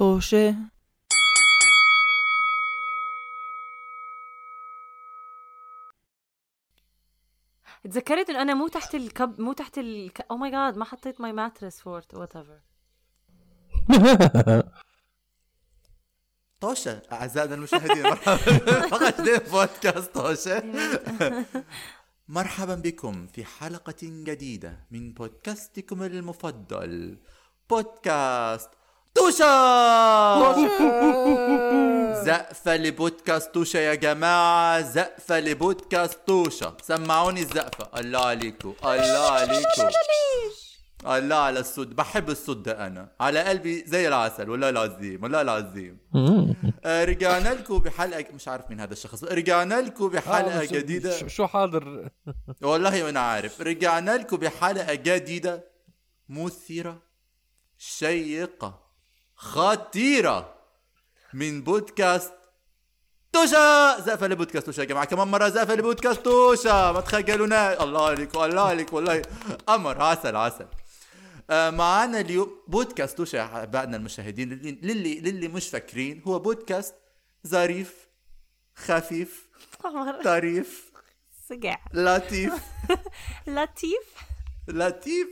طوشة تذكرت انه أنا مو تحت ال cup مو تحت ال oh my God ما حطيت my mattress fort whatever طوشة أعزائنا المشاهدين مرحبا. فقط بودكاست طوشة مرحبا بكم في حلقة جديدة من بودكاستكم المفضل بودكاست توشة زقفة لبودكاست توشة يا جماعة زقفة لبودكاست توشة سمعوني الزقفة. الله عليكم الله عليكم. الله على الصد بحب الصد ده أنا. على قلبي زي العسل والله العظيم والله العظيم. آه، رجعنا لكم بحلقة مش عارف مين هذا الشخص. رجعنا لكم بحلقة آه، شو- جديدة. شو- حاضر؟ والله وأنا عارف. رجعنا لكم بحلقة جديدة مثيرة شيقة. خطيرة. من بودكاست توشا. زقفة لبودكاست توشا يا جماعة. كمان مرة زقفة لبودكاست توشا. ما تخجلونا الله عليك الله عليك والله. قمر عسل عسل. آه، معانا اليوم بودكاست توشا يا أحبائنا المشاهدين. للي, للي للي مش فاكرين هو بودكاست ظريف خفيف طريف سقع لطيف. لطيف. لطيف.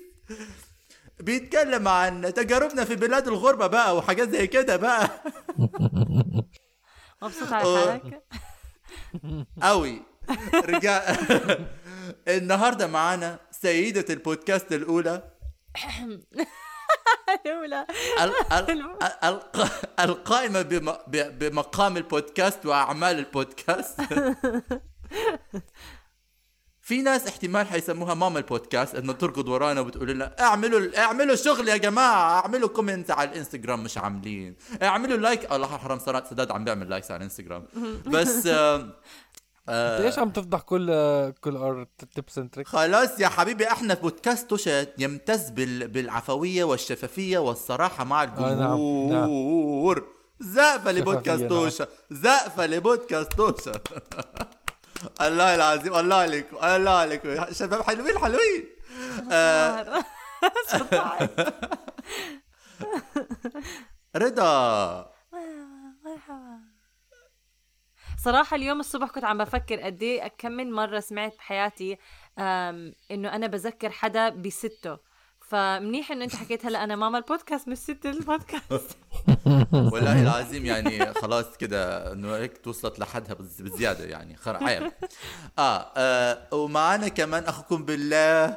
بيتكلم عن تجاربنا في بلاد الغربة بقى وحاجات زي كده بقى. مبسوط على. حالك؟ قوي رجع النهارده معانا سيدة البودكاست الأولى. الأولى. ال- ال- ال- القائمة بم- ب- بمقام البودكاست وأعمال البودكاست. في ناس احتمال حيسموها ماما البودكاست إنه تركض ورانا وبتقول لنا اعملوا اعملوا الشغل يا جماعة اعملوا comment على الإنستغرام مش عاملين. اعملوا like الله حرام سداد عم بيعمل likes على الإنستغرام. بس آم، آه، ليش عم تفضح كل كل our tips and خلاص يا حبيبي إحنا في بودكاست توشا يمتاز بال... بالعفوية والشفافية والصراحة مع نعم، الجمهور. زقفة لبودكاست نعم. توشا زقفة لبودكاست توشا الله العظيم الله عليكم الله عليكم. شباب حلوين حلوين. آه. رضا. مرحبا. صراحة اليوم الصبح كنت عم بفكر قد إيه كم من مرة سمعت بحياتي إنه أنا بذكر حدا بسته فمنيح إنه أنت حكيت هلا أنا ماما البودكاست مش ست البودكاست. والله العظيم يعني خلاص كده إنه هيك توصلت لحدها بز- بزيادة يعني خر عيب. آه, آه ومعنا كمان أخوكم بالله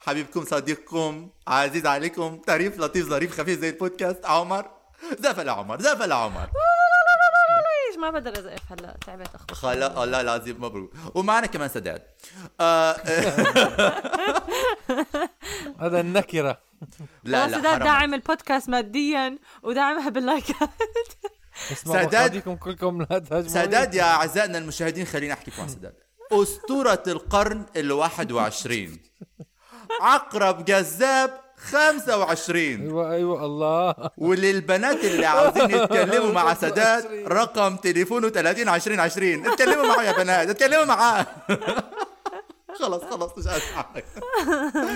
حبيبكم صديقكم عزيز عليكم طريف لطيف ظريف خفيف زي البودكاست عمر. زقفة لعمر زقفة لعمر ليش؟ ما بقدر ازقف هلا تعبت اخبط خلا الله العظيم مبروك. ومعنا كمان سداد. آه. هذا النكرة. لا لا لا سداد داعم البودكاست ماديا وداعمها باللايكات. اسمعوا سداد- كلكم لا سداد يا أعزائنا المشاهدين خليني أحكي عن سداد أسطورة القرن الواحد وعشرين. عقرب جذاب 25 أيوه أيوه الله. وللبنات اللي عاوزين يتكلموا مع سداد رقم تليفونه 30 20 20 اتكلموا معاه يا بنات اتكلموا معاه خلص خلص مش اسمعك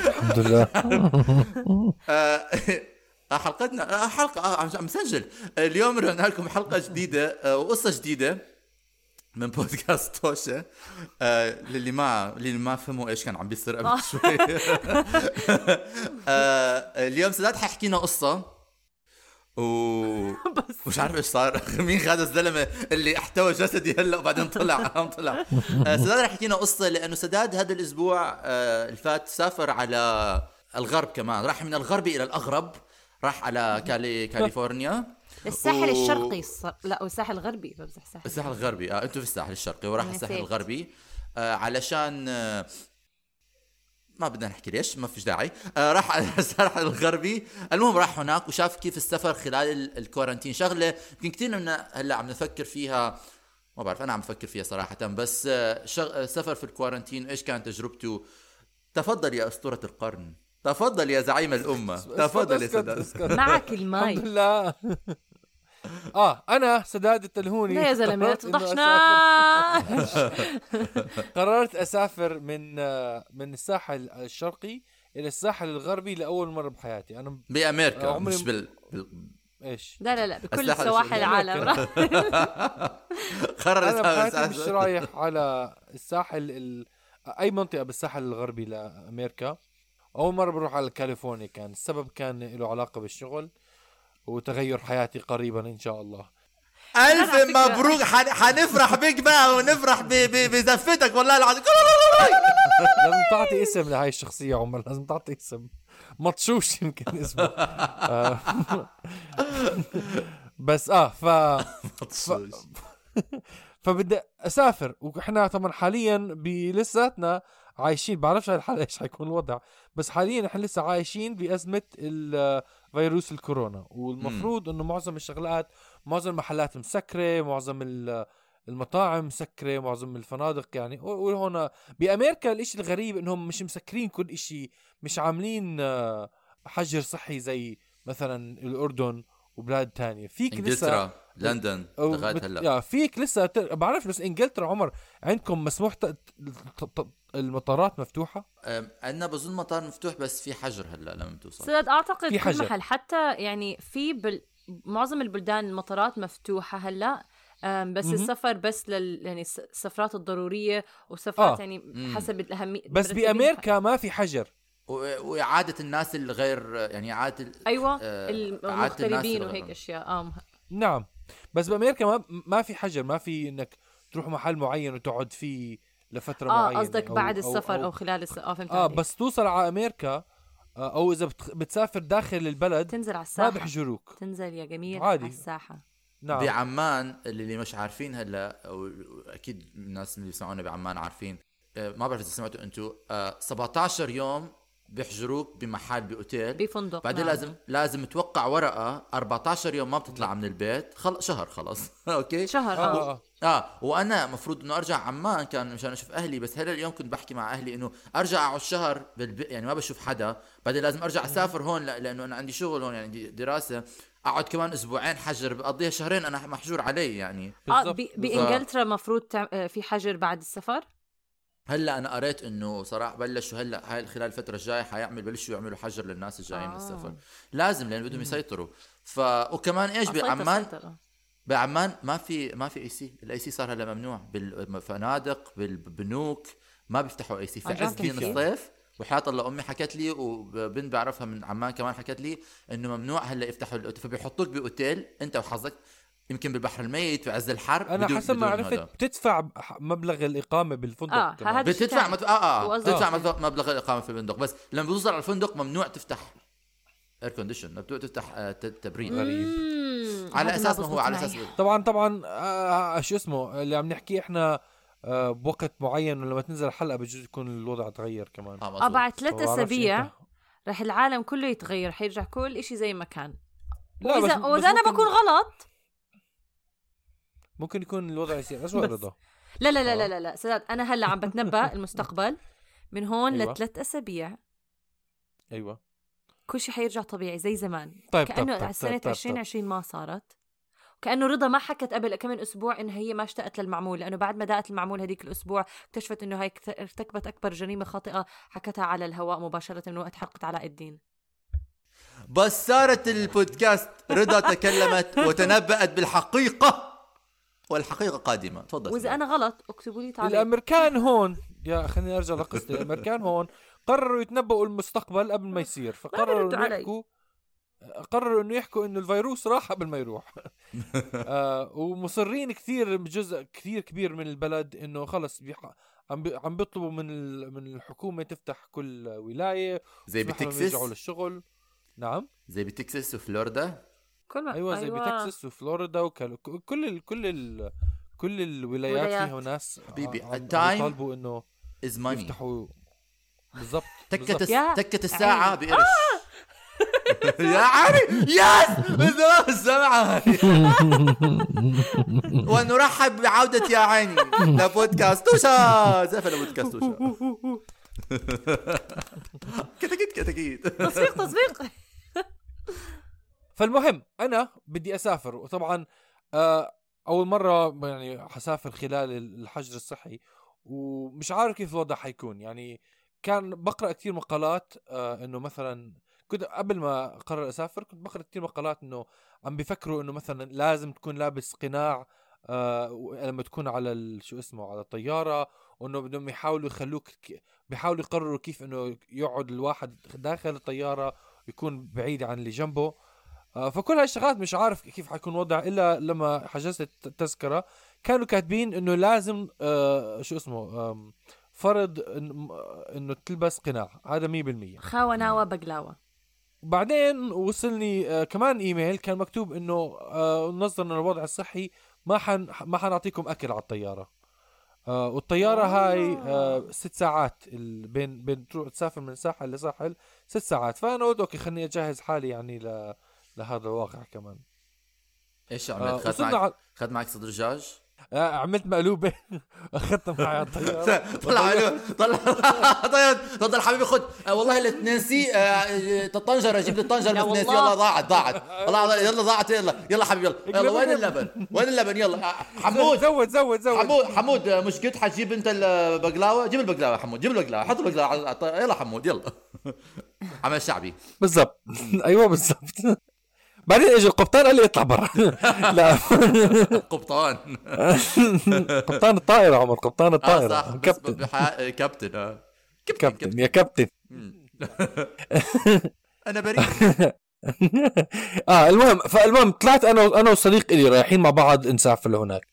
الحمد لله. آه، حلقتنا آه، حلقة آه، عم عم مسجل اليوم رجعنا لكم حلقة جديدة وقصة جديدة من بودكاست توشة. آه للي ما للي ما فهموا إيش كان عم بيصير قبل شوي. آه اليوم سداد حيحكي لنا قصة. و بس. مش عارف إيش صار. مين هذا الزلمة اللي احتوى جسدي هلا وبعدين طلع؟ قام طلع. آه، سداد رح يحكي لنا قصة لأنه سداد هذا الأسبوع آه، اللي فات سافر على الغرب كمان. راح من الغرب إلى الأغرب. راح على كالي كاليفورنيا. الساحل و- الشرقي الص... لا والساحل الغربي. بمزح الساحل الساحل الغربي. آه أنتوا في الساحل الشرقي وراح الساحل. الغربي. آه علشان آه ما بدنا نحكي ليش ما فيش داعي. آه راح على الساحل الغربي. المهم راح هناك وشاف كيف السفر خلال ال- الكورنتين شغلة يمكن كثير منا هلأ عم نفكر فيها ما بعرف أنا عم بفكر فيها صراحة بس آه شغ... آه، سفر في الكورنتين إيش كانت تجربته؟ تفضل يا أسطورة القرن. تفضل يا زعيم الأمة. تفضل يا سداد. معك الحمد الماي لله. آه أنا سداد التلهوني لا يا زلمة قررت إنه تفضحنا أسافر- قررت أسافر من من الساحل الشرقي إلى الساحل الغربي لأول مرة بحياتي. أنا بأمريكا عمري مش م- بال... بال... إيش؟ لا لا لا بكل سواحل. العالم. راح قرر أنا بحياتي. مش رايح على الساحل ال... أي منطقة بالساحل الغربي لأمريكا. أول مرة بروح على كاليفورنيا كان السبب كان له علاقة بالشغل. وتغير حياتي قريبا ان شاء الله الف مبروك حن- حنفرح بك بقى ونفرح بزفتك والله العظيم لازم تعطي اسم لهاي الشخصيه عمر لازم تعطي اسم مطشوش يمكن اسمه آه. بس آه ف فبدي اسافر وإحنا طبعا حاليا بلساتنا عايشين بعرفش هاي الحلقة إيش حيكون الوضع بس حاليا إحنا لسه عايشين بأزمة فيروس الكورونا والمفروض إنه معظم الشغلات معظم المحلات مسكرة معظم ال- المطاعم مسكرة معظم الفنادق يعني و- وهون بأمريكا الإشي الغريب إنهم مش مسكرين كل إشي مش عاملين حجر صحي زي مثلا الأردن وبلاد تانية فيك لسه إنجلترا لندن أو لغاية. هلأ يا فيك لسه ت... بعرف بس إنجلترا عمر عندكم مسموح ت... ت... ت... المطارات مفتوحة عندنا بظن مطار مفتوح بس في حجر هلأ لما توصل سداد أعتقد في كل حجر. محل حتى يعني في بال... معظم البلدان المطارات مفتوحة هلأ أم، بس مهم. السفر بس لل يعني الس- السفرات الضرورية وسفرات آه. يعني مم. حسب الأهمية بس بأمريكا ما في حجر وإعادة الناس الغير يعني إعادة ال- أيوه آه، المغتربين وهيك أشياء آه مه- نعم. بس بامريكا ما ما في حجر ما في إنك تروح محل معين وتقعد فيه لفترة آه معينة قصدك أو- بعد أو- السفر أو, أو... خلال الس... آه فهمت آه. بس توصل على أمريكا آه، أو إذا بت... بتسافر داخل البلد تنزل على ما الساحة. بيحجروك. تنزل يا جميل عادي. على الساحة. نعم. بعمان اللي مش عارفين هلا أو أكيد الناس اللي بيسمعونا بعمان عارفين آه، ما بعرف إذا سمعتوا أنتم 17 يوم بيحجروك بمحل بأوتيل. بفندق بعدين نعم. لازم لازم توقع ورقة 14 يوم ما بتطلع من البيت خل... شهر خلص. أوكي؟ شهر آه, آه, آه, آه وأنا مفروض إنه أرجع عمان كان مشان أشوف أهلي بس هلأ اليوم كنت بحكي مع أهلي إنه أرجع اقعد شهر بالب... يعني ما بشوف حدا. بعدين لازم أرجع أسافر هون لأ... لأنه أنا عندي شغل هون يعني عندي دراسة. أقعد كمان أسبوعين حجر بقضيها شهرين أنا محجور علي يعني. آه بالضبط، ب... بإنجلترا مفروض تع... آه، في حجر بعد السفر؟ هلأ أنا قريت إنه صراحة بلشوا هلأ هاي خلال الفترة الجاية حيعمل بلشوا يعملوا حجر للناس الجايين آه. آه. للسفر لازم لأن بدهم يسيطروا ف وكمان إيش بعمان. بعمان ما في ما في اي سي الاي سي صار هلأ ممنوع بالفنادق بالبنوك ما بيفتحوا AC في عز دين؟ الصيف وحياة الله أمي حكت لي وبنت بعرفها من عمان كمان حكت لي إنه ممنوع هلأ يفتحوا فبيحطوك بأوتيل أنت وحظك يمكن بالبحر الميت في عز الحر أنا بدون- حسب ما عرفت. بتدفع ح- مبلغ الإقامة بالفندق آه، كمان. بتدفع. مت... آه آه بتدفع آه. مبلغ- الإقامة في الفندق بس لما بتوصل على الفندق ممنوع تفتح air condition ممنوع تفتح آه، ت- تبريد غريب. على أساس ما هو على. أساس طبعا طبعا آه شو اسمه اللي عم نحكيه إحنا آه بوقت معين ولما تنزل الحلقة بجوز يكون الوضع تغير كمان آه آه. بعد ثلاث أسابيع. رح العالم كله يتغير حيرجع كل إشي زي ما كان لا واذا بس وإذا أنا ممكن- بكون غلط ممكن يكون الوضع يصير. اسوء بس. رضا لا لا لا. لا لا, لا. سداد أنا هلأ عم بتنبأ المستقبل من هون أيوة. لثلاث أسابيع. أيوه. كل شيء حيرجع طبيعي زي زمان. طيب كأنه طيب طيب سنه طيب طيب. 2020 ما صارت. كانه رضا ما حكت قبل كم من أسبوع انها هي ما اشتقت للمعمول لأنه بعد ما دقت المعمول هذيك الأسبوع اكتشفت إنه هي ارتكبت أكبر جريمة خاطئة حكتها على الهواء مباشرة من وقت حلقه علاء الدين. بس صارت البودكاست. رضا تكلمت وتنبأت بالحقيقة. والحقيقة قادمة. تفضل. وإذا أنا غلط اكتبوا لي تعليق. الامريكان هون. يا خليني أرجع لقصتي. الامريكان هون. قرروا يتنبؤوا المستقبل قبل ما يصير. فقرروا إنه. يحكوا قرروا إنه يحكوا إنه الفيروس راح قبل ما يروح. آه ومصرين كثير جزء كثير كبير من البلد إنه خلص بيح... عم بي... عم بيطلبوا من ال... من الحكومة تفتح كل ولاية زي بتكساس. يرجعوا للشغل. نعم. زي بتكساس وفلوريدا كل ما أيوه زي بتكساس وفلوريدا وكل كل ال... كل ال... كل الولايات ولايات. فيها ناس حبيبي، ال time يطالبوا إنه is money يفتحوا بالضبط تكت تكت الساعة عيني. بقرش يا علي yes زمان السمعة ونرحب بعودة يا عيني لبودكاست توشا زقفة لبودكاست توشا كتاكيت كتاكيت. تصفيق تصفيق. فالمهم أنا بدي أسافر وطبعا آه، أول مرة يعني حسافر خلال الحجر الصحي ومش عارف كيف الوضع حيكون. يعني كان بقرأ كثير مقالات آه، إنه مثلا كنت قبل ما أقرر أسافر كنت بقرأ كثير مقالات إنه عم بيفكروا إنه مثلا لازم تكون لابس قناع آه لما تكون على شو اسمه على الطيارة وإنه بدهم يحاولوا يخلوك بيحاولوا يقرروا كيف إنه يقعد الواحد داخل الطيارة ويكون بعيد عن اللي جنبه. فكل هاي الشغلات مش عارف كيف حيكون الوضع إلا لما حجزت الت- التذكرة. كانوا كاتبين إنه لازم آه شو اسمه فرض إن- إنه تلبس قناع. هذا 100% خاوة ناوة بقلاوة. بعدين وصلني آه كمان إيميل كان مكتوب إنه آه نظرا للوضع الصحي ما حن ما حنعطيكم أكل على الطيارة. آه والطيارة هاي آه ست ساعات ال- بين بين تروح تسافر من ساحل لساحل ست ساعات. فأنا قلت okay خليني أجهز حالي يعني ل لهذا الواقع كمان. إيش آه عملت؟ اخذت وصلنا معك على اخذت معك صدر دجاج؟ آه عملت مقلوبة. أخذتها معي على الطياره طلع طلع طيب تفضل حبيبي خد. آه والله اللي تنسي آه الطنجرة جيب لي الطنجره والله. يلا ضاعت ضاعت. والله يلا ضاعت. يلا يلا حبيبي يلا. يلا وين اللبن؟ وين اللبن؟ يلا. حمود. زود زود زود. حمود حمود مش قلت حتجيب انت البقلاوة. جيب البقلاوة حمود. جيب البقلاوة. حط البقلاوة على الط- يلا حمود يلا. عمل شعبي. بالضبط. أيوه بالضبط. بعدين اجى القبطان قال لي اطلع برا. لا. قبطان. قبطان الطائرة عمر قبطان آه الطائرة. صح. بس كابتن. كابتن آه. كابتن يا كابتن. أنا بريء. آه المهم فالمهم طلعت أنا أنا وصديق لي رايحين مع بعض نسافر لهناك.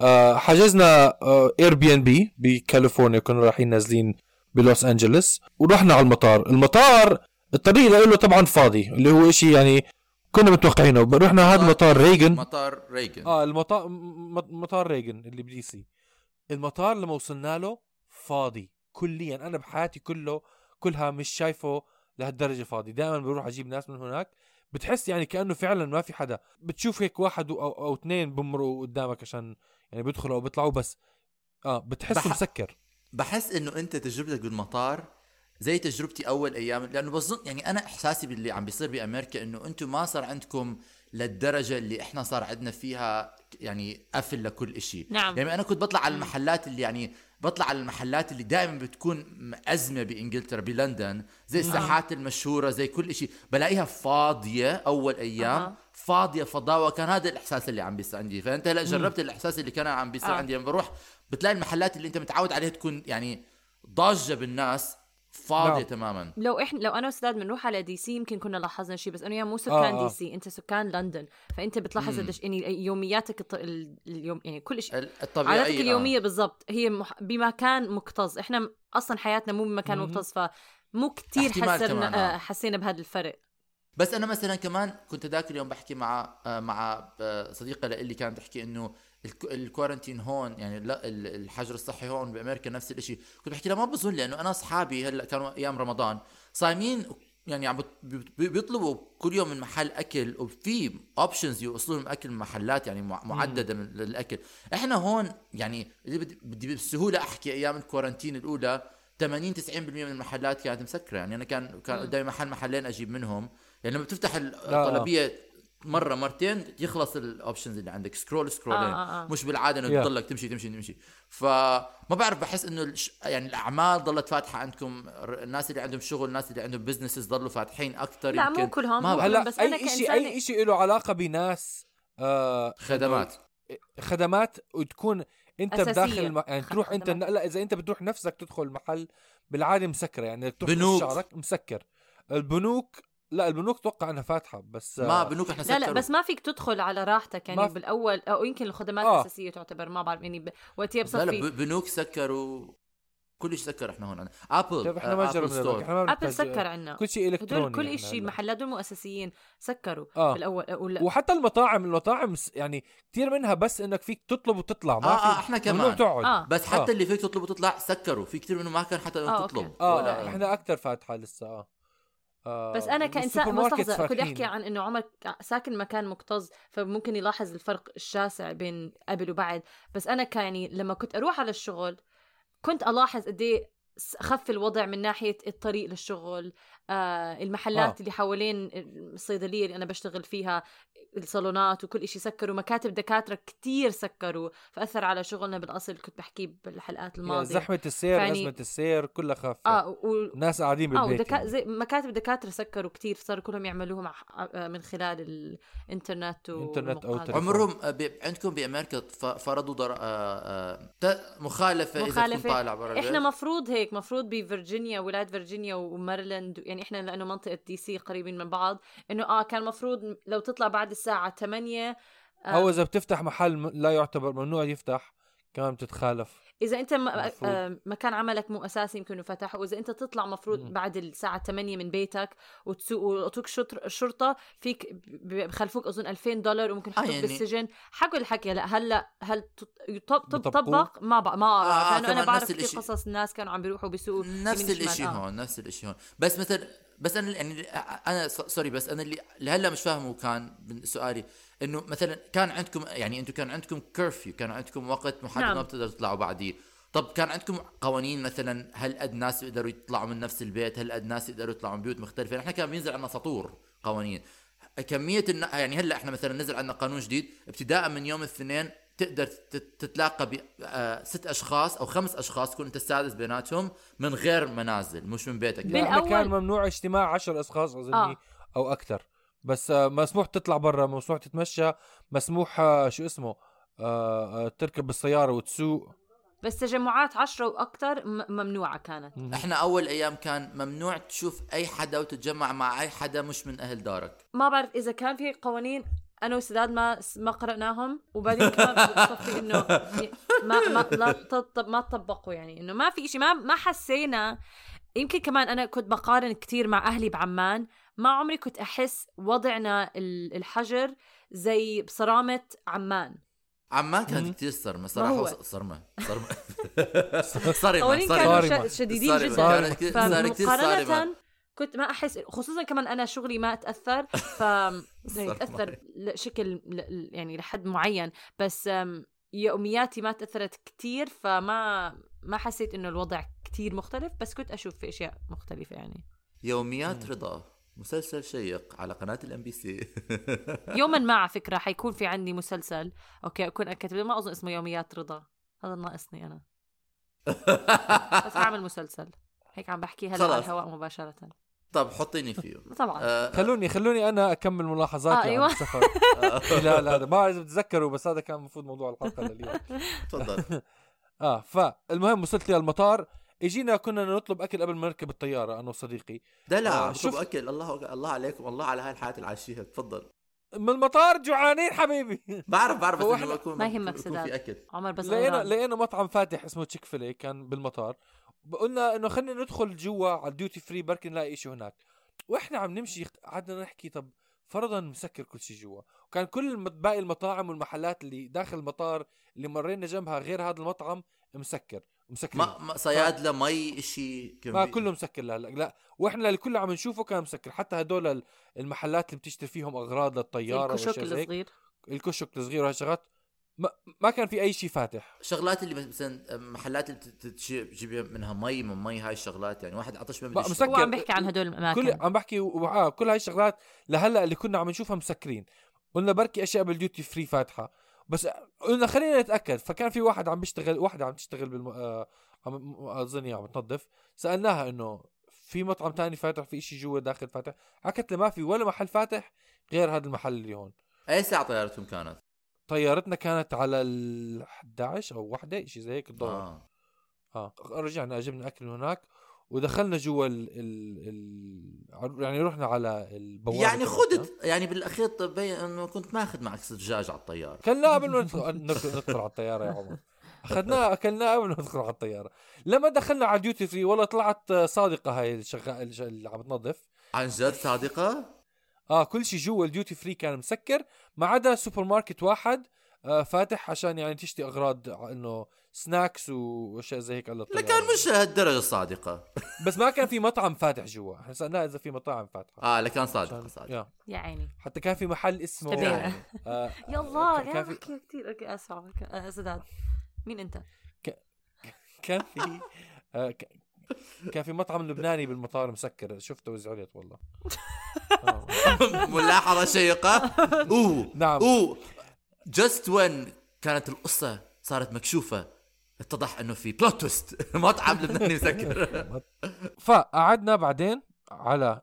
آه حجزنا Airbnb بكاليفورنيا كنا رايحين نازلين بلوس انجلوس ورحنا على المطار. المطار الطريق له طبعا فاضي اللي هو إشي يعني كنا متوقعينه. رحنا هذا مطار ريغن. مطار ريغن آه المطار م- مطار ريغن اللي ب DC. المطار لما وصلنا له فاضي كليا. أنا بحياتي كله كلها مش شايفه لهالدرجة فاضي. دائما بروح أجيب ناس من هناك. بتحس يعني كأنه فعلا ما في حدا. بتشوف هيك واحد أو, أو اثنين بمروا قدامك عشان يعني بيدخلوا أو بيطلعوا بس. آه بتحسه بح- مسكر. بحس إنه أنت تجربتك بالمطار زي تجربتي أول أيام لأنه بظن يعني أنا إحساسي باللي عم بيصير بأمريكا إنه أنتم ما صار عندكم للدرجة اللي إحنا صار عندنا فيها يعني قفل لكل إشي. نعم. يعني أنا كنت بطلع على المحلات اللي يعني بطلع على المحلات اللي دائما بتكون أزمة بإنجلترا بلندن زي الساحات المشهورة زي كل إشي. بلاقيها فاضية أول أيام أها. فاضية فضاوة. كان هذا الإحساس اللي عم بيصير عندي. فأنت هلأ جربت الإحساس اللي كان عم بيصير آه. عندي. لما بروح بتلاقي المحلات اللي أنت متعود عليها تكون يعني ضاجة بالناس. فاضية نعم. تماما لو إحنا لو أنا وسداد بنروح على DC يمكن كنا لاحظنا شيء بس إنه يا مو سكان آه، آه. DC أنت سكان لندن فأنت بتلاحظ قديش يعني يومياتك الط... ال- اليوم يعني كل شيء ال- الطبيعية عاداتك آه. اليومية بالضبط هي مح... بمكان مكتظ إحنا أصلا حياتنا مو بمكان. مكتظ فمو كمان، حسنا آه. آه. حسينا بهذا الفرق بس أنا مثلا كمان كنت ذاك اليوم بحكي مع آه، مع آه، صديقة اللي كانت تحكي إنه الكورنتين هون يعني لا ال- الحجر الصحي هون بأمريكا نفس الشيء كنت بحكي لها ما بظن لأنه أنا أصحابي هلأ كانوا أيام رمضان صايمين يعني عم بيطلبوا كل يوم من محل أكل وفي options يوصلوا لهم أكل من محلات يعني مع- معددة من للأكل. إحنا هون يعني اللي بدي بالسهوله أحكي أيام ال quarantine الأولى 80 90% من المحلات كانت مسكرة. يعني أنا كان كان قدامي محل محلين أجيب منهم. يعني لما بتفتح الطلبية مرة مرتين يخلص ال options اللي عندك scroll scroll ين آه، آه، آه. مش بالعادة إنه Yeah. تضلك تمشي تمشي تمشي فما بعرف بحس إنه الش... يعني الأعمال ضلت فاتحة عندكم الناس اللي عندهم شغل الناس اللي عندهم businesses ضلوا فاتحين أكثر لا، يمكن مو كلهم، ما مو بعرف. كلهم. هلأ بس أي شيء أي شيء له علاقة بناس آه خدمات خدمات وتكون أنت أساسية. بداخل الم... يعني تروح أنت. لا إذا أنت بتروح نفسك تدخل محل بالعادة مسكرة يعني تروح بنوك. شعرك مسكر البنوك لا البنوك توقع إنها فاتحة بس آه، ما بنوك إحنا لا لا. بس ما فيك تدخل على راحتك يعني بالأول أو يمكن الخدمات آه. الأساسية تعتبر ما بعرف يعني ب... وقتها لا لا بصفي ب- بنوك سكروا كل شيء سكر إحنا هون ابل طيب إحنا آه، ما أبل جربنا إحنا ما ابل سكر عنا كل شيء الكتروني هدول كل يعني شيء هلا. المحلات دول مؤسسيين سكروا آه. بالأول ولا وحتى المطاعم المطاعم يعني كثير منها بس إنك فيك تطلب وتطلع ما آه، في آه، إحنا كمان. تقعد آه بس حتى آه. اللي فيك تطلب وتطلع سكروا في كثير منه ما كان حتى آه،. تطلب آه ولا إحنا أكثر فاتحة لسه آه آه، بس أنا كإنسان لحظه كنت. أحكي عن إنه عمر ساكن مكان مكتظ فممكن يلاحظ الفرق الشاسع بين قبل وبعد بس أنا كان يعني لما كنت أروح على الشغل كنت ألاحظ قد س- خف الوضع من ناحية الطريق للشغل آه المحلات آه. اللي حوالين الصيدلية اللي أنا بشتغل فيها الصالونات وكل إشي سكروا مكاتب دكاترة كتير سكروا فأثر على شغلنا بالأصل كنت بحكيه بالحلقات الماضية زحمة السير فيعني- أزمة السير كلها خافه آه و... الناس قاعدين آه بالبيت ودكا... يعني. زي مكاتب دكاترة سكروا كتير صاروا كلهم يعملوها مع... آه، من خلال الإنترنت إنترنت أو والمقاطع. تليفون. عمرهم آه، بي... عندكم بأمريكا فرضوا در... آه... آه... ت- مخالفة إذا طالع برا إحنا مفروض هيك مفروض بفرجينيا ولاية فرجينيا وماريلاند يعني إحنا لأنه منطقة دي سي قريبين من بعض إنه آه كان مفروض لو تطلع بعد الساعة 8 آه، أو إذا بتفتح محل لا يعتبر ممنوع يفتح كمان بتتخالف. إذا أنت م... آه مكان عملك مو أساسي يمكن إنه فتح وإذا أنت تطلع مفروض. بعد الساعة 8 من بيتك وتسوق ويعطوك شطر الشرطه فيك ب- بخلفوك أظن 2000 دولار وممكن يحطوك آه، يعني- بالسجن حكوا الحكي هلا هلا هل تط- يطب- بيطبقوه؟ تطبق ما بقى ما آه، اعرف لأنه أنا بعرف كثير. قصص الناس كانوا عم بيروحوا بيسوقوا نفس. الإشي آه. هون نفس الإشي هون بس مثل بس أنا يعني أنا سوري بس أنا اللي اللي هلا مش فاهمه كان من سؤالي إنه مثلا كان عندكم يعني أنتم كان عندكم curfew كان عندكم وقت محدد نعم. ما بتقدروا تطلعوا بعديه طب كان عندكم قوانين مثلا هل قد ناس يقدروا يطلعوا من نفس البيت؟ هل قد ناس يقدروا يطلعوا من بيوت مختلفة؟ إحنا كان بينزل عنا سطور قوانين. كمية النا... يعني هلأ إحنا مثلا نزل عنا قانون جديد ابتداء من يوم الاثنين تقدر تت- تتلاقى ب آه، ست أشخاص أو خمس أشخاص تكون أنت السادس بيناتهم من غير منازل مش من بيتك. بال- لا إحنا كان ممنوع اجتماع 10 أشخاص أظني آه. أو أكثر. بس آه، مسموح تطلع برا مسموح تتمشى مسموح آه، شو اسمه آه، تركب بالسياره وتسوق. بس تجمعات عشرة وأكثر م- ممنوعة كانت. إحنا أول أيام كان ممنوع تشوف أي حدا وتتجمع مع أي حدا مش من أهل دارك. ما بعرف إذا كان في قوانين أنا وسداد ما ما قرأناهم وبعدين كمان بصفي إنه ما ما لا تطب ما تطبقوا يعني إنه ما في شيء ما ما حسينا. يمكن كمان أنا كنت بقارن كتير مع أهلي بعمان ما عمري كنت أحس وضعنا ال- الحجر زي بصرامة عمان. عمان. كانت كثير صرمة. صراحة صرمة صرمة. صرمة صرمة. شديدين. جدا. كثير- صار كثير صارمة. كنت ما أحس خصوصا كمان أنا شغلي ما أتأثر ف يعني تاثر لشكل يعني لحد معين. بس يومياتي ما تأثرت كتير فما ما حسيت إنه الوضع كتير مختلف بس كنت أشوف في أشياء مختلفة يعني. يوميات رضا. مسلسل شيق على قناة ال MBC يوما ما على فكرة حيكون في عندي مسلسل. okay أكون كاتب ما أظن اسمه يوميات رضا. هذا ناقصني أنا. بس أعمل مسلسل. هيك عم بحكي هلا على. الهواء مباشرة. طب حطيني فيه. طبعا. آه، خلوني خلوني أنا أكمل ملاحظاتي آه، عن أيوة. السفر. لا لا هذا ما اذا بتتذكروا بس هذا كان المفروض موضوع الحلقة لليوم. تفضل. آه فالمهم وصلت لي المطار. اجينا كنا نطلب أكل قبل ما نركب الطيارة أنا وصديقي. دلع آه، شوف أكل. الله الله عليكم الله على هاي الحياة اللي عايشيها تفضل. من المطار جوعانين حبيبي. بعرف بعرف بس يكون ما يهمك يكون سداد. في أكل. عمر بس لقينا. لقينا مطعم فاتح اسمه Chick-fil-A كان بالمطار. قلنا إنه خلينا ندخل جوا على ال duty free بركي نلاقي شيء هناك. وإحنا عم نمشي قعدنا نحكي طب فرضا مسكر كل شيء جوا. وكان كل الم- باقي المطاعم والمحلات اللي داخل المطار اللي مرينا جنبها غير هذا المطعم مسكر. مسكر ما ما صيادله مش شيء ما كله مسكر لا لا لا وإحنا اللي كله عم نشوفه كان مسكر حتى هدول ال- المحلات اللي بتشتري فيهم أغراض للطيارة الكشك الصغير. الكشك الصغير وهالشغلات ما, ما كان في أي شيء فاتح. شغلات اللي مثلا محلات اللي بت- تجيب تجيب منها مي من مي هاي الشغلات يعني. واحد عطش ما بدي مسكر. هو عم بيحكي عن هدول الأماكن. كل عم بحكي و- آه كل هاي الشغلات لهلأ اللي كنا عم نشوفها مسكرين. قلنا بركي أشياء بال duty free فاتحة. بس قلنا خلينا نتأكد فكان في واحد عم بيشتغل واحدة عم تشتغل بالم... آه عم اظني عم تنظف. سألناها إنه في مطعم تاني فاتح في إشي جوا داخل فاتح؟ حكت لي ما في ولا محل فاتح غير هذا المحل اللي هون. أي ساعة طيارتهم كانت؟ طيارتنا كانت على ال 11 أو وحدة شيء زي هيك الظهر آه. آه رجعنا جبنا أكل من هناك. ودخلنا جوا ال ال يعني رحنا على البوابة يعني. خدت يعني بالاخير تبين إنه كنت ماخذ معك دجاج على الطيارة. كلناه قبل ما ندخل على الطيارة يا عمر. اخذناه اكلناه قبل ما ندخل على الطيارة. لما دخلنا على duty free والله طلعت صادقة هاي الشغال اللي عم تنظف. عن جد صادقة؟ آه كل شيء جوا ال duty free كان مسكر. ما عدا سوبر ماركت واحد فاتح عشان يعني تشتري أغراض إنه snacks وأشياء زي هيك على لكن مش هالدرجة صادقه بس ما كان في مطعم فاتح جوا. إحنا سالناه إذا في مطاعم فاتحة. آه لكن صادقة عشان- صادقة. يا. يا عيني. حتى كان في محل اسمه تبينا. آه يلا كان- يا كان في- كثير. okay اسف آه، سداد مين أنت؟ كان في آه ك- كان في مطعم لبناني بالمطار مسكر. شفته وزعلت والله آه. ملاحظة شيقة. أوه. نعم. أوه. just when كانت القصة صارت مكشوفة اتضح إنه في plot twist مطعم لبناني مسكر. فقعدنا بعدين على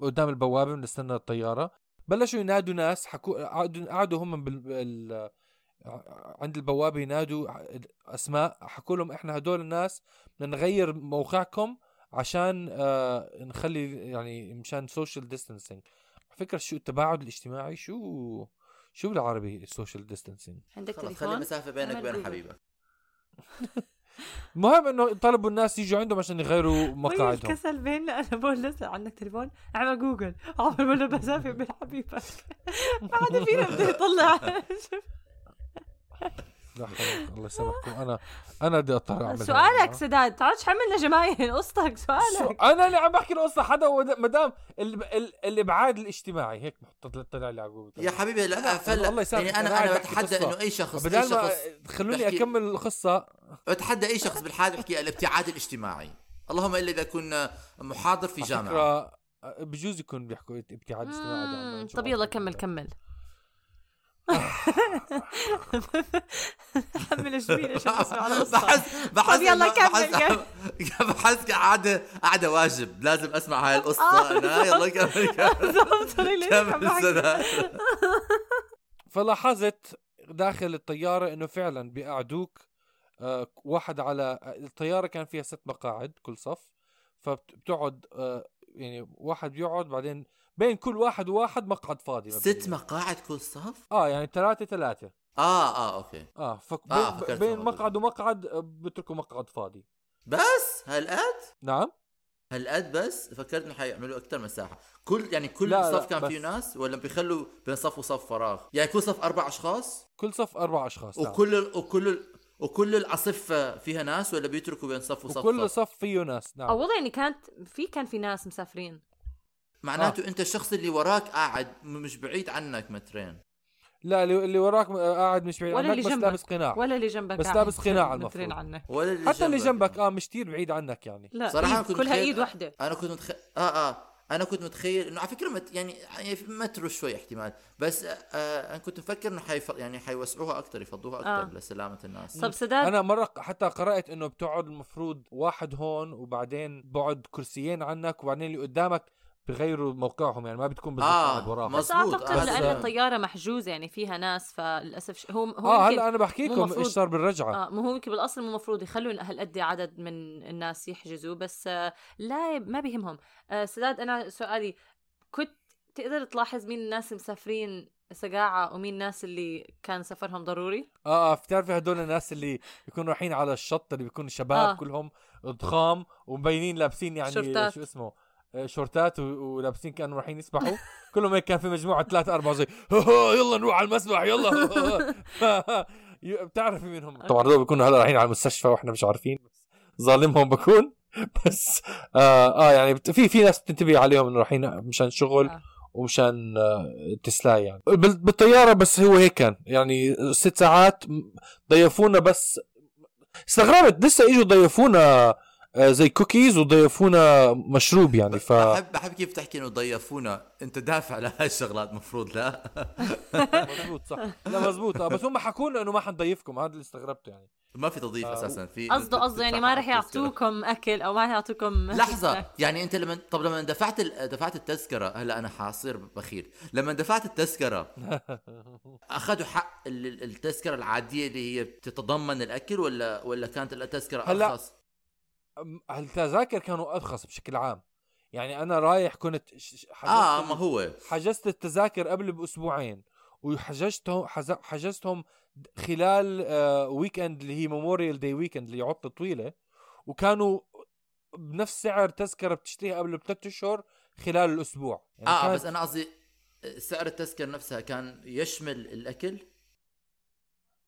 قدام البوابة بنستنى الطيارة. بلشوا ينادوا ناس حكوا قعدوا قعدوا هم بال... عند البوابة ينادوا أسماء حكوا لهم إحنا هدول الناس بدنا نغير موقعكم عشان آه نخلي يعني مشان social distancing فكرة شو التباعد الاجتماعي؟ شو؟ شو بالعربي ال social distancing عندك خلص خلي تليفون؟ مسافة بينك وبين. حبيبك. المهم إنه طلبوا الناس يجوا عندهم عشان يغيروا مقاعدهم. الكسل بيننا؟ أنا بقول لسه عندك تليفون؟ أعمل جوجل عمر ولا مسافة بين حبيبك. ما حدا فينا بده يطلع. لا حول الله يسامحكم. أنا أنا بدي اضطر اعمل سؤالك سداد تعالش حملنا جمايل قصتك سؤالك. أنا اللي عم بحكي القصة حدا ود- مدام ال... ال... الإبعاد الاجتماعي. هيك محط- طلع لي يعقوب يا حبيبي لا فل الله يسامحك، يعني أنا أنا أنا بتحدى. إنه أي شخص بدل ما شخص خلوني بحكي- أكمل القصة. بتحدى أي شخص بالحياة بحكي الابتعاد الاجتماعي. اللهم إلا إذا كنا محاضر في جامعة. بجوز يكون بيحكوا ابتعاد اجتماعي طب يلا. كمل كمل. حمل جميل. بحس بحس طب يلا كمل، بحس بحس قعده قعدة واجب. لازم أسمع هاي القصة. آه، أنا يلا كمل كمل. فلاحظت داخل الطيارة إنه فعلا بيقعدوك آه، واحد على الطيارة كان فيها ست مقاعد كل صف. فبتقعد آه، يعني واحد بيقعد بعدين بين كل واحد وواحد مقعد فاضي ست. مقاعد كل صف؟ آه يعني ثلاثة ثلاثة. آه آه أوكي. آه فك آه، بين, فكرت بين الموضوع. مقعد ومقعد آه، بتركوا مقعد فاضي. بس؟ هالقد؟ نعم. هالقد بس؟ فكرت انه حيعملوا أكثر مساحه كل يعني كل لا، لا، صف كان بس- فيه ناس ولا بيخلوا بين صف وصف فراغ؟ يعني كل صف أربع أشخاص؟ كل صف أربع أشخاص نعم. وكل ال... وكل ال... وكل العصف فيها ناس ولا بيتركوا بين صف وصف وكل صف. صف فيه ناس نعم. أو والله يعني كانت في كان في ناس مسافرين. معناته أنت الشخص اللي وراك قاعد مش بعيد عنك مترين لا اللي اللي وراك آه، قاعد مش بعيد ولا عنك اللي بس. لابس قناع. ولا اللي جنبك بس لابس قناع مترين المفروض. عنك ولا اللي حتى اللي جنبك. آه مش كتير بعيد عنك يعني. لا صراحة إيد كنت كلها إيد واحدة. أنا كنت متخيل آه آه. أنا كنت متخيل إنه على فكرة مت... يعني يعني في مترو شوي احتمال. بس آه آه أنا كنت مفكر إنه حيف... يعني حيوسعوها أكثر يفضوها أكثر آه. آه. لسلامة الناس. طب سداد أنا مرة حتى قرأت إنه بتقعد المفروض واحد هون وبعدين بقعد كرسيين عنك وبعدين اللي قدامك بغيروا موقعهم يعني ما بتكون بالضبط آه، وراهم. بس أعتقد بس- لأن الطيارة محجوزة يعني فيها ناس فللأسف ش- هو هو آه هلا أنا بحكي لكم إيش صار بالرجعة آه مو هو بالأصل مو المفروض يخلوا هالقد عدد من الناس يحجزوا بس آه لا ما بيهمهم آه سداد أنا سؤالي كنت تقدر تلاحظ مين الناس المسافرين سقاعة ومين الناس اللي كان سفرهم ضروري؟ آه آه بتعرفي هدول الناس اللي بيكونوا رايحين على الشط اللي بيكونوا شباب آه. آه. كلهم ضخام ومبينين لابسين يعني شورتات. شو اسمه آه، شورتات و- ولابسين كانوا رايحين يسبحوا. كلهم هيك كان في مجموعة ثلاثة أربعة زي يلا نروح على المسبح يلا. بتعرفي منهم طبعا هذول بيكونوا هلا رايحين على المستشفى وإحنا مش عارفين بس ظالمهم بكون. بس آه, آه يعني في في ناس بتنتبه عليهم إنه رايحين مشان شغل آه. ومشان آه، تسلاي يعني. بال- بالطيارة بس هو هيك كان. يعني ست ساعات ضيفونا بس استغربت لسه إجوا ضيفونا آه، زي كوكيز وضيفونا مشروب يعني ف بحب بحب كيف تحكي إنه ضيفونا. أنت دافع لهاي الشغلات مفروض لا؟ مزبوط صح. لا مزبوط آه، بس هم حكوا لنا إنه ما حنضيفكم. هذا اللي استغربته يعني. ما في تضيف آه، أساسا في قصده قصده يعني ما رح. يعطوكم أكل أو ما رح يعطوكم لحظة. يعني أنت لما طب لما دفعت ال... دفعت التذكرة هلا أنا حاصير بخيل لما دفعت التذكرة أخذوا حق ال- ال- التذكرة العادية اللي هي بتتضمن الأكل ولا ولا كانت التذكرة هلا أرخص؟ التذاكر كانوا أرخص بشكل عام؟ يعني أنا رايح كنت حجزت آه ما هو. حجزت التذاكر قبل بأسبوعين وحجزتهم حجزتهم خلال آه weekend اللي هي Memorial Day weekend اللي عطلة طويلة وكانوا بنفس سعر تذكرة بتشتريها قبل بثلاث أشهر خلال الأسبوع. يعني آه كانت- بس أنا قصدي سعر التذكرة نفسها كان يشمل الأكل؟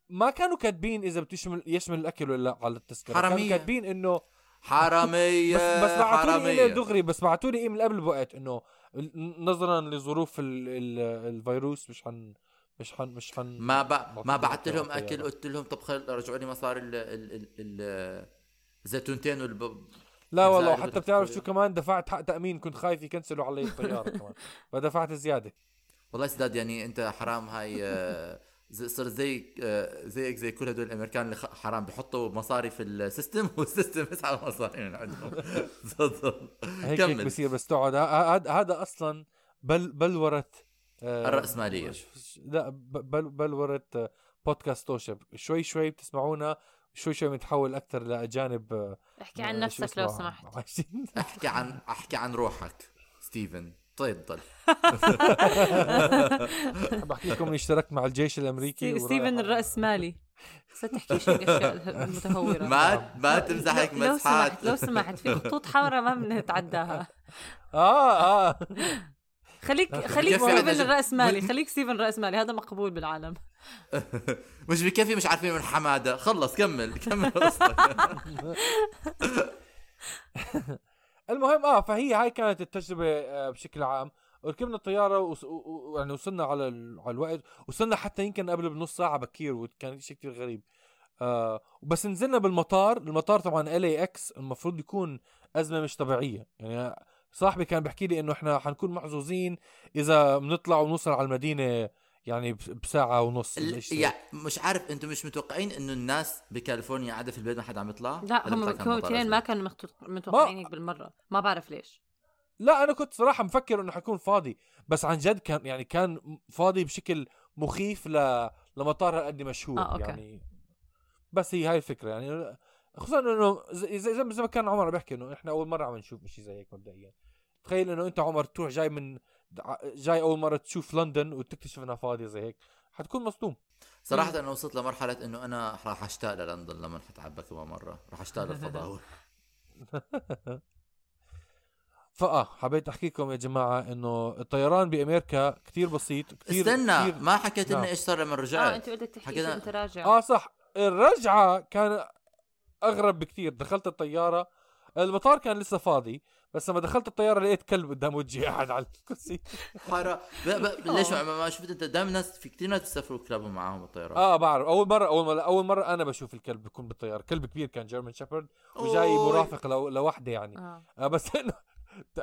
ما كانوا كاتبين إذا بتشمل يشمل الأكل ولا لا على التذكرة. حرامية. كانوا كاتبين إنه حرامية بس بس بعثوا لي حرامية. ايميل دغري بس بعثوا لي إيميل قبل بوقت إنه نظرا لظروف ال ال الفيروس مش حن مش حن مش حن ما ب... ما بعت لهم. أكل قلت لهم طب خل رجعوا لي مصاري ال... ال... ال... ال... الزيتونتين والب... لا والله حتى بتعرف شو إيه؟ كمان دفعت حق تأمين كنت خايف ي cancel وا علي الطيارة كمان فدفعت زيادة والله سداد يعني أنت حرام هاي آه، صرت زي آه، زيك زي كل هدول الأمريكان اللي خ- حرام بيحطوا مصاري في ال system وال system بيسحب مصاري من عندهم. هيك هيك بصير بس تقعد هذا أصلا بل بلوره آه، الرأسمالية. لا بل بلوره آه، بودكاست توشب شوي شوي بتسمعونا شوي شوي بنتحول أكثر لأجانب آه، احكي عن آه، نفسك لو سمحت. احكي عن أحكي عن روحك ستيفن. تفضل بحكي لكم إني اشتركت مع الجيش الأمريكي ستيفن الرأسمالي بس تحكيش هيك أشياء متهورة ما ما تمزح هيك لو مسحت سمحت لو سمحت في خطوط حمراء ما بنتعداها. آه آه. خليك خليك ستيفن من- خليك ستيفن الرأسمالي هذا مقبول بالعالم. مش بكفي مش عارفين من حمادة. خلص كمل. كمل قصتك. المهم آه فهي هاي كانت التجربة آه بشكل عام. ركبنا الطيارة وس- و- ويعني وصلنا على ال... على الوقت. وصلنا حتى يمكن قبل بنص ساعة بكير وكان شيء كتير غريب. آه وبس نزلنا بالمطار. المطار طبعا ال إكس المفروض يكون أزمة مش طبيعية. يعني صاحبي كان بيحكي لي إنه إحنا حنكون محظوظين إذا بنطلع ونوصل على المدينة يعني بس- بساعة ونص. يعني مش عارف أنتم مش متوقعين انه الناس بكاليفورنيا قاعدة في البيت ما حدا عم يطلع لا هم أزمة؟ ما كانوا متوقعين هيك بالمرة ما بعرف ليش لا أنا كنت صراحة مفكر إنه حيكون فاضي بس عن جد كان يعني كان فاضي بشكل مخيف ل... لمطار هالقد مشهور آه، أوكي. يعني بس هي هاي الفكرة يعني خصوصا إنه زي زي, زي ما كان عمر بيحكي إنه إحنا أول مرة عم نشوف شيء زي هيك مبدئيا تخيل إنه أنت عمر تروح جاي من جاي أول مرة تشوف لندن وتكتشف إنها فاضية زي هيك. حتكون مصدوم. صراحة أنا وصلت لمرحلة إنه أنا راح أشتاق للندن لما حتعبى كمان مرة، راح أشتاق للفضاء. فآه حبيت أحكي لكم يا جماعة إنه الطيران بأمريكا كتير بسيط كتير استنى كتير ما حكيت لنا نعم. إيش صار لما آه رجعت أنت بدك تحكي حكينا- أنت راجع. آه صح. الرجعة كان أغرب بكتير. دخلت الطيارة المطار كان لسه فاضي. بس لما دخلت الطيارة لقيت كلب قدام وجهي قاعد على الكرسي. حارة ب... ب... ليش ما ما شفت أنت؟ دائما ناس في كثير ناس بيسافروا كلابهم معاهم الطيارات آه بعرف. أول مره أول مره أول مرة أنا بشوف الكلب بيكون بالطيارة. كلب كبير كان German Shepherd وجاي. مرافق لو... لوحده يعني. آه. آه بس إنه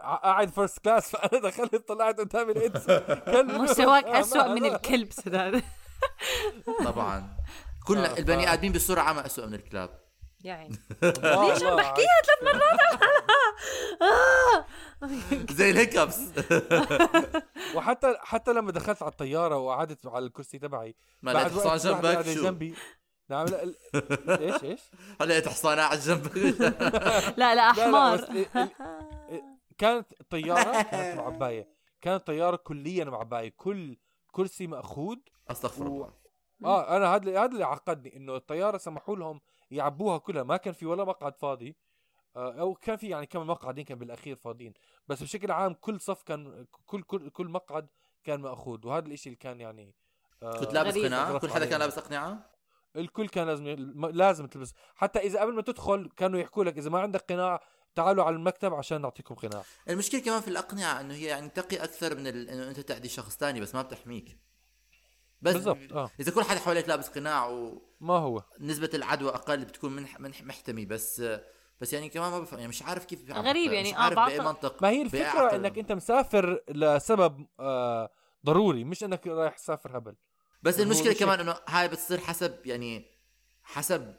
قاعد first class فأنا دخلت طلعت قدامي لقيت كلب. مستواك آه، ما- من الكلب سداد طبعا. كلنا آه، البني آدمين بصورة عامة أسوأ من الكلاب. يا عيني. ليش عم بحكيها ثلاث مرات؟ آه. زي الهيكبس. وحتى حتى لما دخلت على الطيارة وقعدت على الكرسي تبعي ما لقيت حصان جنبك؟ شو؟ جنبي. نعم لا إيش إيش؟ هلا لقيت حصان قاعد جنبك؟ لا لا أحمر. كانت الطيارة كانت معبايه كانت الطيارة كليا معبايه كل كرسي مأخوذ. أستغفر الله. آه أنا هذا هذا اللي عقدني إنه الطيارة سمحوا لهم يعبوها كلها. ما كان في ولا مقعد فاضي. آه، أو كان في يعني كم مقعد يمكن بالأخير فاضيين. بس بشكل عام كل صف كان كل كل كل مقعد كان مأخوذ. وهذا الإشي اللي كان يعني آه، كنت لابس. قناع؟ كل حدا كان. لابس أقنعة الكل كان لازم لازم تلبس. حتى إذا قبل ما تدخل كانوا يحكوا لك إذا ما عندك قناع تعالوا على المكتب عشان نعطيكم قناع. المشكلة كمان في الأقنعة إنه هي يعني تقي أكثر من ال... إنه أنت تعدي شخص تاني بس ما بتحميك. بس بالضبط آه إذا كل حدا حواليك لابس قناع و... ما هو نسبة العدوى أقل بتكون من من محتمي بس بس يعني كمان ما بفهم يعني مش عارف كيف غريب مش يعني، آه، عارف بأي بعطل- منطق ما هي الفكرة. إنك أنت مسافر لسبب آه ضروري مش إنك رايح تسافر هبل بس المشكلة مش كمان إنه هاي بتصير حسب يعني حسب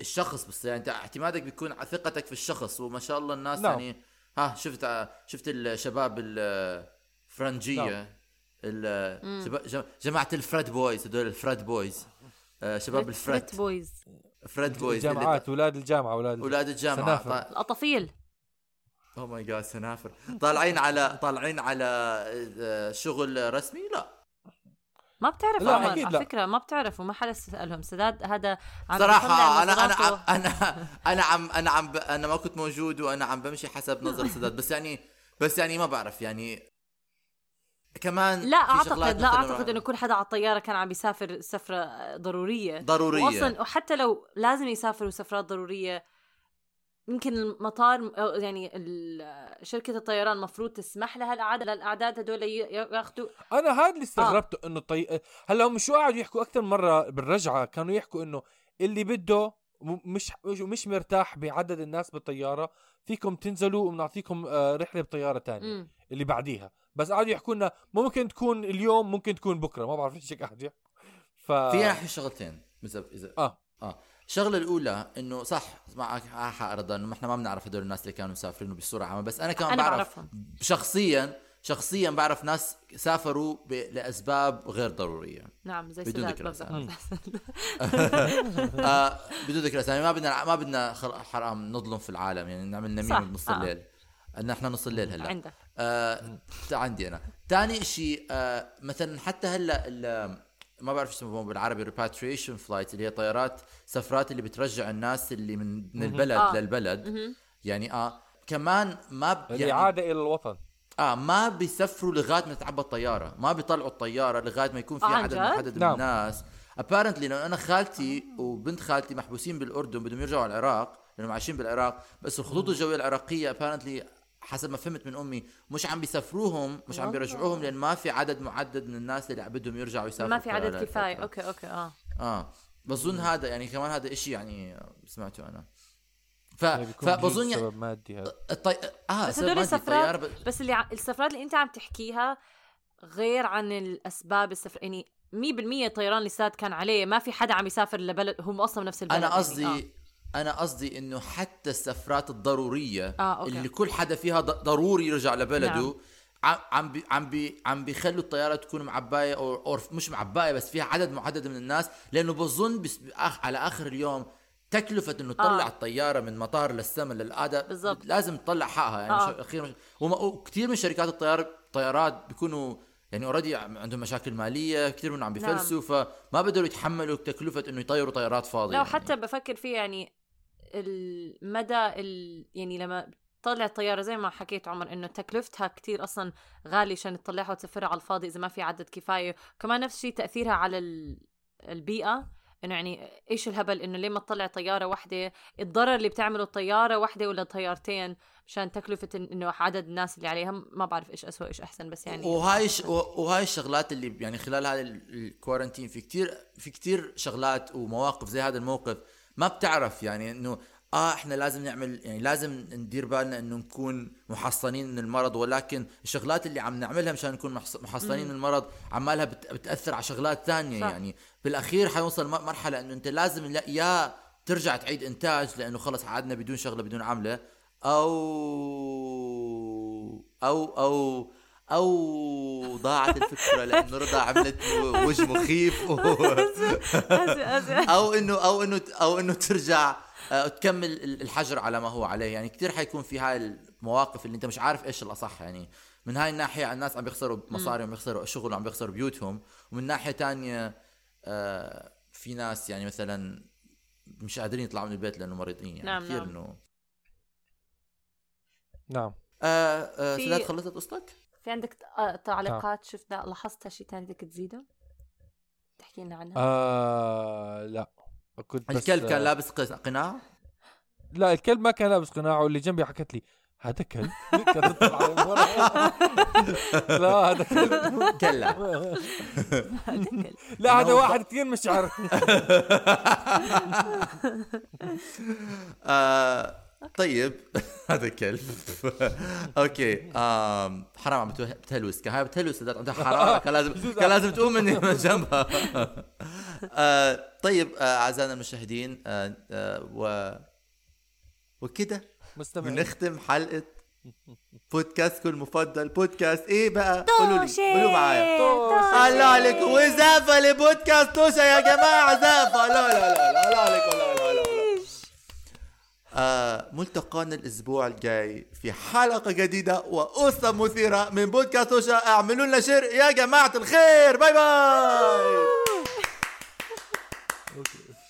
الشخص بس يعني أنت اعتمادك بيكون على ثقتك في الشخص وما شاء الله الناس نعم. يعني ها شفت شفت الشباب الفرنجية نعم. ال- شباب- جم- جماعة الفريد بويز هدول الفريد بويز شباب الفريد بويز فريد بويز الجامعات أولاد الجامعة أولاد أولاد الجامعة. سنافر. طا- القطافيل أو ماي جاد سنافر. طالعين على طالعين على آه، شغل رسمي؟ لا. ما بتعرف لا، عمر على. فكرة ما بتعرف وما حدا سألهم. سداد هذا عم صراحة يطلع أنا أنا عم أنا أنا عم أنا عم ب... أنا ما كنت موجود وأنا عم بمشي حسب نظر سداد. بس يعني بس يعني ما بعرف يعني كمان لا اعتقد لا أعتقد إنه كل حدا على الطيارة كان عم يسافر سفرة ضرورية. ضرورية. واصلا وحتى لو لازم يسافروا سفرات ضرورية يمكن المطار يعني شركة الطيران المفروض تسمح لها الأعداد للأعداد هدول ي- ياخذوا أنا هذا اللي آه. استغربته إنه طي... هلأ هم شو قعدوا يحكوا أكثر مرة بالرجعة؟ كانوا يحكوا إنه اللي بده م- مش مش- مرتاح بعدد الناس بالطيارة فيكم تنزلوا وبنعطيكم آه، رحلة بطيارة تانية. مم. اللي بعديها. بس قعدوا يحكوا لنا ممكن تكون اليوم ممكن تكون بكرة. ما بعرف إيش قاعد يحكوا. ف في احكي شغلتين. اذا اذا آه. آه. الشغلة الأولى إنه صح معك حق رضا إنه إحنا ما بنعرف هدول الناس اللي كانوا مسافرين بصوره عامة بس أنا كمان أنا بعرف بعرفهم. شخصيا شخصيا بعرف ناس سافروا ب... لأسباب غير ضرورية. نعم زي بدون ذكر بالضبط. آه بدون ذكر أسامي. ما بدنا ما بدنا خل... حرام نظلم في العالم يعني نعمل نميم بنص آه. الليل إن إحنا نص الليل هلأ. عندك. آه عندي أنا. ثاني شيء آه مثلا حتى هلأ ال- ما بعرف شو اسمه بالعربي repatriation flight اللي هي طيارات سفرات اللي بترجع الناس اللي من, من البلد آه. للبلد. يعني آه كمان ما ب- يعني الاعاده إلى الوطن. آه ما بيسفروا لغاية ما تتعبى الطيارة. ما بيطلعوا الطيارة لغاية ما يكون في آه، عدد؟ محدد من نعم. الناس. apparently لأنه أنا خالتي وبنت خالتي محبوسين بالأردن بدهم يرجعوا على العراق لأنهم عايشين بالعراق. بس الخطوط الجوية العراقية apparently حسب ما فهمت من أمي مش عم بيسفروهم مش عم. بيرجعوهم لأن ما في عدد محدد من الناس اللي بدهم يرجعوا يسافروا ما في عدد كفاية الفترة. okay okay آه آه بظن هذا يعني كمان هذا إشي يعني سمعته أنا ف... يعني فبظن يعني سبب مادي هذا الطي... آه بس هدول السفرات ب... بس اللي ع... السفرات اللي أنت عم تحكيها غير عن الأسباب السفر يعني 100% طيران اللي ساد كان عليه ما في حدا عم يسافر لبلد هم أصلا نفس البلد أنا قصدي يعني. يعني أنا قصدي إنه حتى السفرات الضرورية آه، okay. اللي كل حدا فيها ضروري يرجع لبلده نعم. عم عم بي عم بي عم بيخلوا الطيارة تكون معباية أو أو مش معباية بس فيها عدد محدد من الناس لأنه بظن بس على آخر اليوم تكلفة إنه تطلع آه. الطيارة من مطار للسما للقادة بالضبط. لازم تطلع حقها يعني آه. آه. أخيرا. وكثير من شركات الطيار الطيارات بيكونوا يعني اوريدي عندهم مشاكل مالية كثير منهم عم نعم. بفلسوا فما بيقدروا يتحملوا تكلفة إنه يطيروا طيارات فاضية لو يعني. حتى بفكر فيه يعني المدى ال... يعني لما طلع الطيارة زي ما حكيت عمر إنه تكلفتها كتير أصلا غالية عشان تطلعها وتسفرها على الفاضي إذا ما في عدد كفاية. كمان نفس الشيء تأثيرها على ال... البيئة إنه يعني إيش الهبل إنه ليه ما تطلع طيارة واحدة؟ الضرر اللي بتعمله الطيارة واحدة ولا طيارتين مشان تكلفة إن- إنه عدد الناس اللي عليها ما بعرف إيش اسوء إيش أحسن بس يعني. وهاي ش... وهاي الشغلات اللي يعني خلال هذا ال- الكورنتين في كتير في كتير شغلات ومواقف زي هذا الموقف ما بتعرف يعني إنه آه إحنا لازم نعمل يعني لازم ندير بالنا إنه نكون محصنين من المرض ولكن الشغلات اللي عم نعملها مشان نكون محص- محصنين من المرض عمالها بت... بتأثر على شغلات ثانية. يعني بالأخير حيوصل مرحلة إنه أنت لازم لا يا ترجع تعيد إنتاج لأنه خلص قعدنا بدون شغلة بدون عملة أو أو أو أو ضاعت الفكرة لأنه رضا عملت وجه مخيف. و... أو انه أو انه أو إنه ترجع آه، تكمل ال- الحجر على ما هو عليه. يعني كثير حيكون في هاي المواقف اللي أنت مش عارف إيش الأصح. يعني من هاي الناحية الناس عم بيخسروا مصاري وعم بيخسروا شغل وعم بيخسروا بيوتهم. ومن ناحية تانية آه، في ناس يعني مثلا مش قادرين يطلعوا من البيت لأنه مريضين. يعني نعم، كثير نعم. انه نعم. آه آه في- سداد خلصت قصتك؟ في عندك آه، تعليقات؟ شفنا لاحظتها شيء ثاني بدك تزيده؟ تحكي لنا عنها. آه لا. كنت بس الكلب كان لابس قناع؟ لا الكلب ما كان لابس قناع واللي جنبي حكت لي هذا كلب. لا هذا كلب. كلا لا هذا واحد كثير مشعر طيب هذا كلب. أوكي آم حرام عم بتهلوس. كان هاي بتهلوس عندها حراره كان لازم كان لازم تقوم مني من جنبها. آه طيب آه أعزائنا المشاهدين آه آه و وكده مستمع بنختم حلقة بودكاستكم المفضل بودكاست إيه بقى؟ قولوا لي قولوا معايا. الله عليك وزافه لبودكاست توشا يا جماعة. زافه لا لا لا لا الله عليك لا لا لا لا. آه ملتقانا الأسبوع الجاي في حلقة جديدة وقصة مثيرة من بودكاست توشا اعملوا لنا شير. يا جماعة الخير. باي باي.